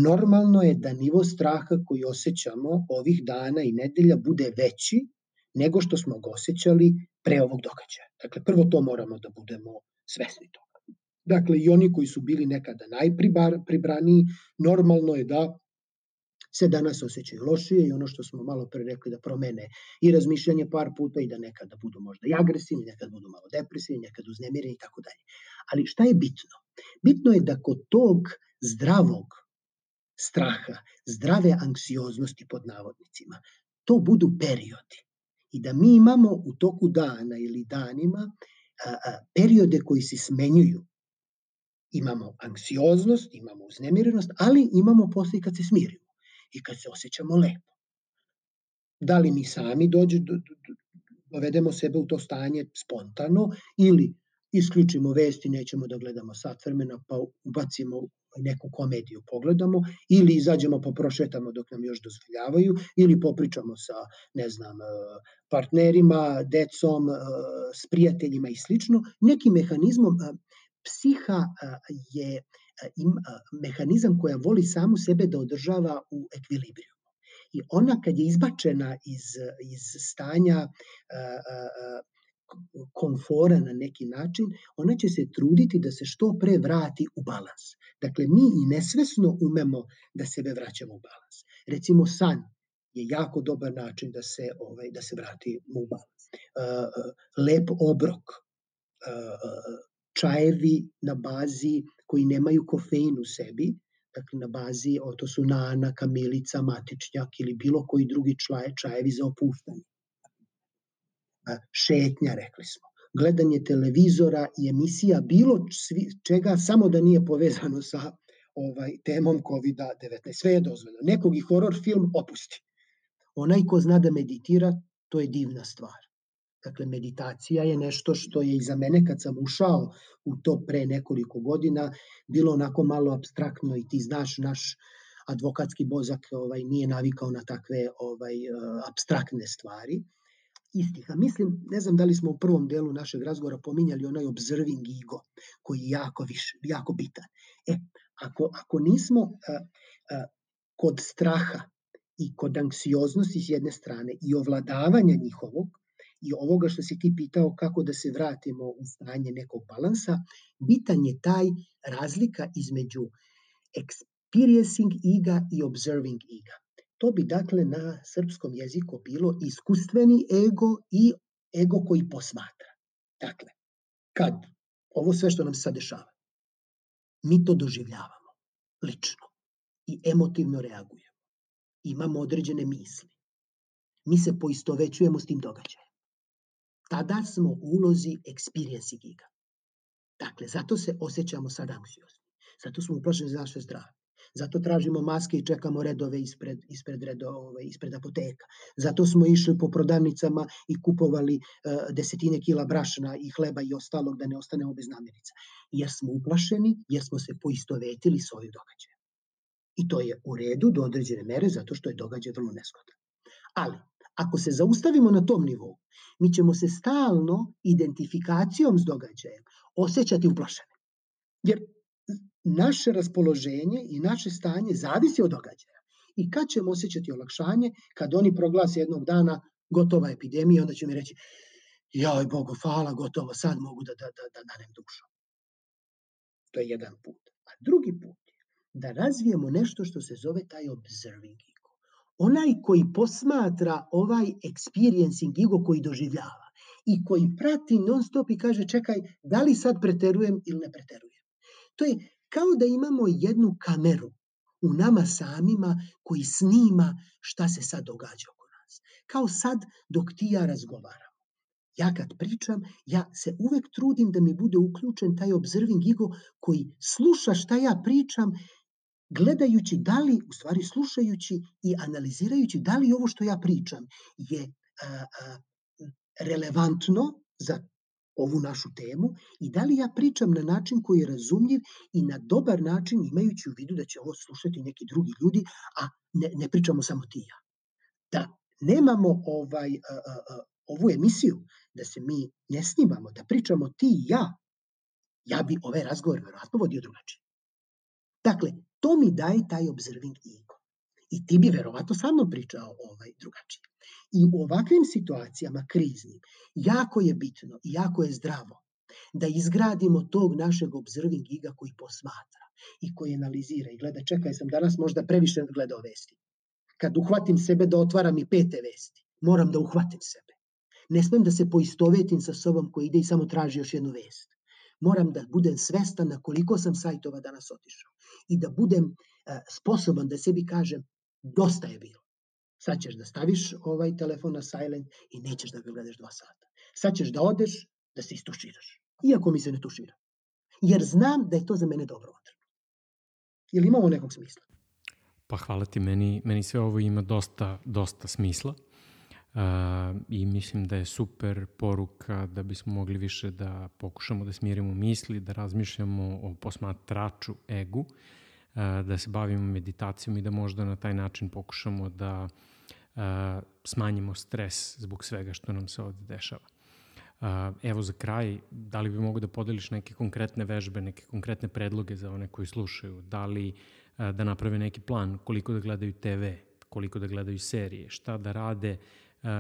normalno je da nivo straha koji osjećamo ovih dana i nedelja bude veći nego što smo ga osjećali pre ovog događaja. Dakle, prvo to moramo da budemo svesni toga. Dakle, i oni koji su bili nekada najpribraniji, normalno je da se danas osjećaju lošije i ono što smo malo pre rekli da promene i razmišljanje par puta i da nekada budu možda i agresivni, nekada budu malo depresivni, nekada uznemireni i tako dalje. Ali šta je bitno? Bitno je da kod tog zdravog straha, zdrave anksioznosti pod navodnicima, to budu periodi. I da mi imamo u toku dana ili danima a, a, periode koji se smenjuju. Imamo anksioznost, imamo uznemirenost, ali imamo posle kad se smirimo i kad se osjećamo lepo. Da li mi sami dođe, dovedemo sebe u to stanje spontano ili isključimo vesti, nećemo da gledamo sat vremena pa ubacimo neku komediju pogledamo ili izađemo pa prošetamo dok nam još dozvoljavaju ili popričamo sa, ne znam, partnerima, decom, s prijateljima i slično. Nekim mehanizmom psiha je im, mehanizam koja voli samu sebe da održava u ekvilibriju. I ona kad je izbačena iz, iz stanja komfora na neki način, ona će se truditi da se što pre vrati u balans. Dakle, mi i nesvesno umemo da sebe vraćamo u balans. Recimo, san je jako dobar način da se ovaj da se vrati u balans. Lep obrok, čajevi na bazi koji nemaju kofein u sebi, dakle na bazi, o, to su nana, kamilica, matičnjak ili bilo koji drugi čaje, čajevi za opuštanje. Šetnja, rekli smo. Gledanje televizora i emisija bilo čega samo da nije povezano sa ovaj temom COVID-19. Sve je dozvoljeno. Nekog i horor film opusti. Onaj ko zna da meditira, to je divna stvar. Dakle, meditacija je nešto što je i za mene kad sam ušao u to pre nekoliko godina bilo onako malo abstraktno i ti znaš naš advokatski bozak ovaj nije navikao na takve ovaj abstraktne stvari istih. A mislim, ne znam da li smo u prvom delu našeg razgovora pominjali onaj observing ego, koji je jako, viš, jako bitan. E, ako, ako nismo a, a, kod straha i kod anksioznosti s jedne strane i ovladavanja njihovog, i ovoga što si ti pitao kako da se vratimo u stanje nekog balansa, bitan je taj razlika između experiencing ega i observing ega. To bi dakle na srpskom jeziku bilo iskustveni ego i ego koji posmatra. Dakle, kad ovo sve što nam se sad dešava, mi to doživljavamo lično i emotivno reagujemo. Imamo određene misli. Mi se poistovećujemo s tim događajem tada smo u ulozi experience giga. Dakle, zato se osjećamo sad anksiozni. Zato smo uplašeni za naše zdravlje. Zato tražimo maske i čekamo redove ispred, ispred, redo, ove, ispred apoteka. Zato smo išli po prodavnicama i kupovali uh, desetine kila brašna i hleba i ostalog da ne ostanemo bez namirnica. Jer smo uplašeni, jer smo se poistovetili s ovim događajem. I to je u redu do određene mere zato što je događaj vrlo neskotan. Ali, Ako se zaustavimo na tom nivou, mi ćemo se stalno identifikacijom s događajem osjećati uplašene. Jer naše raspoloženje i naše stanje zavisi od događaja. I kad ćemo osjećati olakšanje? Kad oni proglase jednog dana gotova epidemija, onda će mi reći joj Bogu, hvala, gotovo, sad mogu da, da, da, da danem dušu. To je jedan put. A drugi put je da razvijemo nešto što se zove taj observing. Onaj koji posmatra ovaj experiencing ego koji doživljava i koji prati non stop i kaže čekaj, da li sad preterujem ili ne preterujem. To je kao da imamo jednu kameru u nama samima koji snima šta se sad događa oko nas. Kao sad dok ti ja razgovaram. Ja kad pričam, ja se uvek trudim da mi bude uključen taj observing ego koji sluša šta ja pričam, gledajući da li, u stvari slušajući i analizirajući da li ovo što ja pričam je a, a, relevantno za ovu našu temu i da li ja pričam na način koji je razumljiv i na dobar način imajući u vidu da će ovo slušati neki drugi ljudi, a ne, ne pričamo samo ti ja. Da nemamo ovaj, a, a, ovu emisiju, da se mi ne snimamo, da pričamo ti i ja, ja bi ovaj razgovor verovatno vodio drugačije. Dakle, to mi daje taj observing ego. I ti bi verovatno sa mnom pričao ovaj drugačije. I u ovakvim situacijama kriznim, jako je bitno i jako je zdravo da izgradimo tog našeg observing ega koji posmatra i koji analizira i gleda, čekaj, sam danas možda previše gledao vesti. Kad uhvatim sebe da otvaram i pete vesti, moram da uhvatim sebe. Ne smem da se poistovetim sa sobom koji ide i samo traži još jednu vest. Moram da budem svestan na koliko sam sajtova danas otišao i da budem uh, sposoban da sebi kažem dosta je bilo. Sad ćeš da staviš ovaj telefon na silent i nećeš da ga gledaš dva sata. Sad ćeš da odeš da se istuširaš. Iako mi se ne tušira. Jer znam da je to za mene dobro potrebno. Je li ima ovo nekog smisla? Pa hvala ti, meni, meni sve ovo ima dosta, dosta smisla. I mislim da je super poruka da bismo mogli više da pokušamo da smirimo misli, da razmišljamo o posmatraču egu, da se bavimo meditacijom i da možda na taj način pokušamo da smanjimo stres zbog svega što nam se ovde dešava. Evo za kraj, da li bi mogo da podeliš neke konkretne vežbe, neke konkretne predloge za one koji slušaju? Da li da naprave neki plan koliko da gledaju TV, koliko da gledaju serije, šta da rade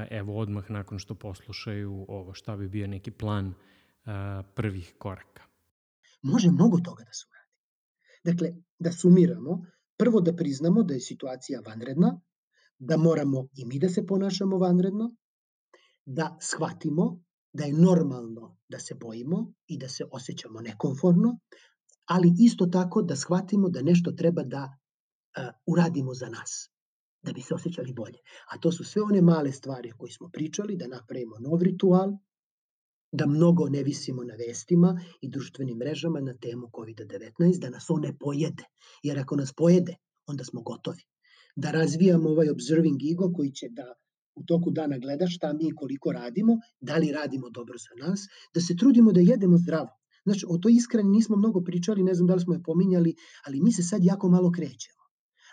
evo odmah nakon što poslušaju ovo, šta bi bio neki plan prvih koraka? Može mnogo toga da se uradi. Dakle, da sumiramo, prvo da priznamo da je situacija vanredna, da moramo i mi da se ponašamo vanredno, da shvatimo da je normalno da se bojimo i da se osjećamo nekonforno, ali isto tako da shvatimo da nešto treba da uradimo za nas da bi se osjećali bolje. A to su sve one male stvari koje smo pričali, da napravimo nov ritual, da mnogo ne visimo na vestima i društvenim mrežama na temu COVID-19, da nas on ne pojede. Jer ako nas pojede, onda smo gotovi. Da razvijamo ovaj observing ego koji će da u toku dana gleda šta mi koliko radimo, da li radimo dobro za nas, da se trudimo da jedemo zdravo. Znači, o to iskreno nismo mnogo pričali, ne znam da li smo je pominjali, ali mi se sad jako malo krećemo.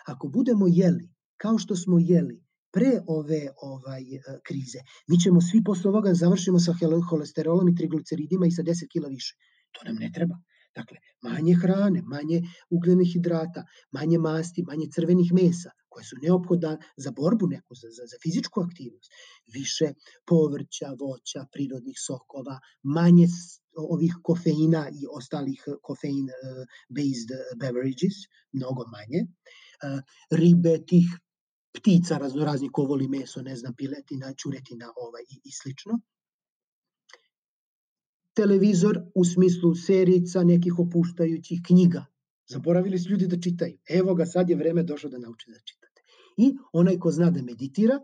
Ako budemo jeli kao što smo jeli pre ove ovaj e, krize. Mi ćemo svi posle ovoga završimo sa holesterolom i trigliceridima i sa 10 kila više. To nam ne treba. Dakle, manje hrane, manje ugljenih hidrata, manje masti, manje crvenih mesa, koje su neophoda za borbu neku, za, za, za fizičku aktivnost. Više povrća, voća, prirodnih sokova, manje ovih kofeina i ostalih kofein-based e, beverages, mnogo manje. E, ribe, tih ptica raznoraznih ko voli meso, ne znam, piletina, čuretina ovaj, i, i slično. Televizor u smislu serica, nekih opuštajućih knjiga. Zaboravili su ljudi da čitaju. Evo ga, sad je vreme došlo da nauči da čitate. I onaj ko zna da meditira,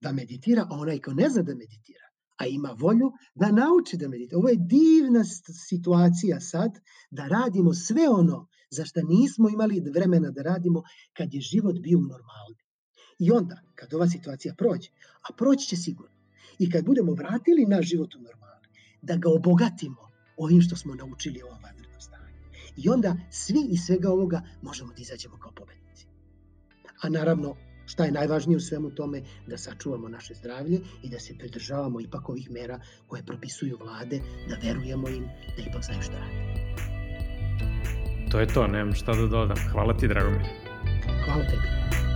da meditira, a onaj ko ne zna da meditira, a ima volju da nauči da meditira. Ovo je divna situacija sad da radimo sve ono za što nismo imali vremena da radimo kad je život bio normalni. I onda, kad ova situacija prođe, a proći će sigurno, i kad budemo vratili naš život u normalni, da ga obogatimo ovim što smo naučili u ovom vanrednom stanju. I onda svi iz svega ovoga možemo da izađemo kao pobednici. A naravno, šta je najvažnije u svemu tome, da sačuvamo naše zdravlje i da se pridržavamo ipak ovih mera koje propisuju vlade, da verujemo im, da ipak znaju šta rade. To je to, nemam šta da dodam. Hvala ti, Dragomir. Hvala tebi.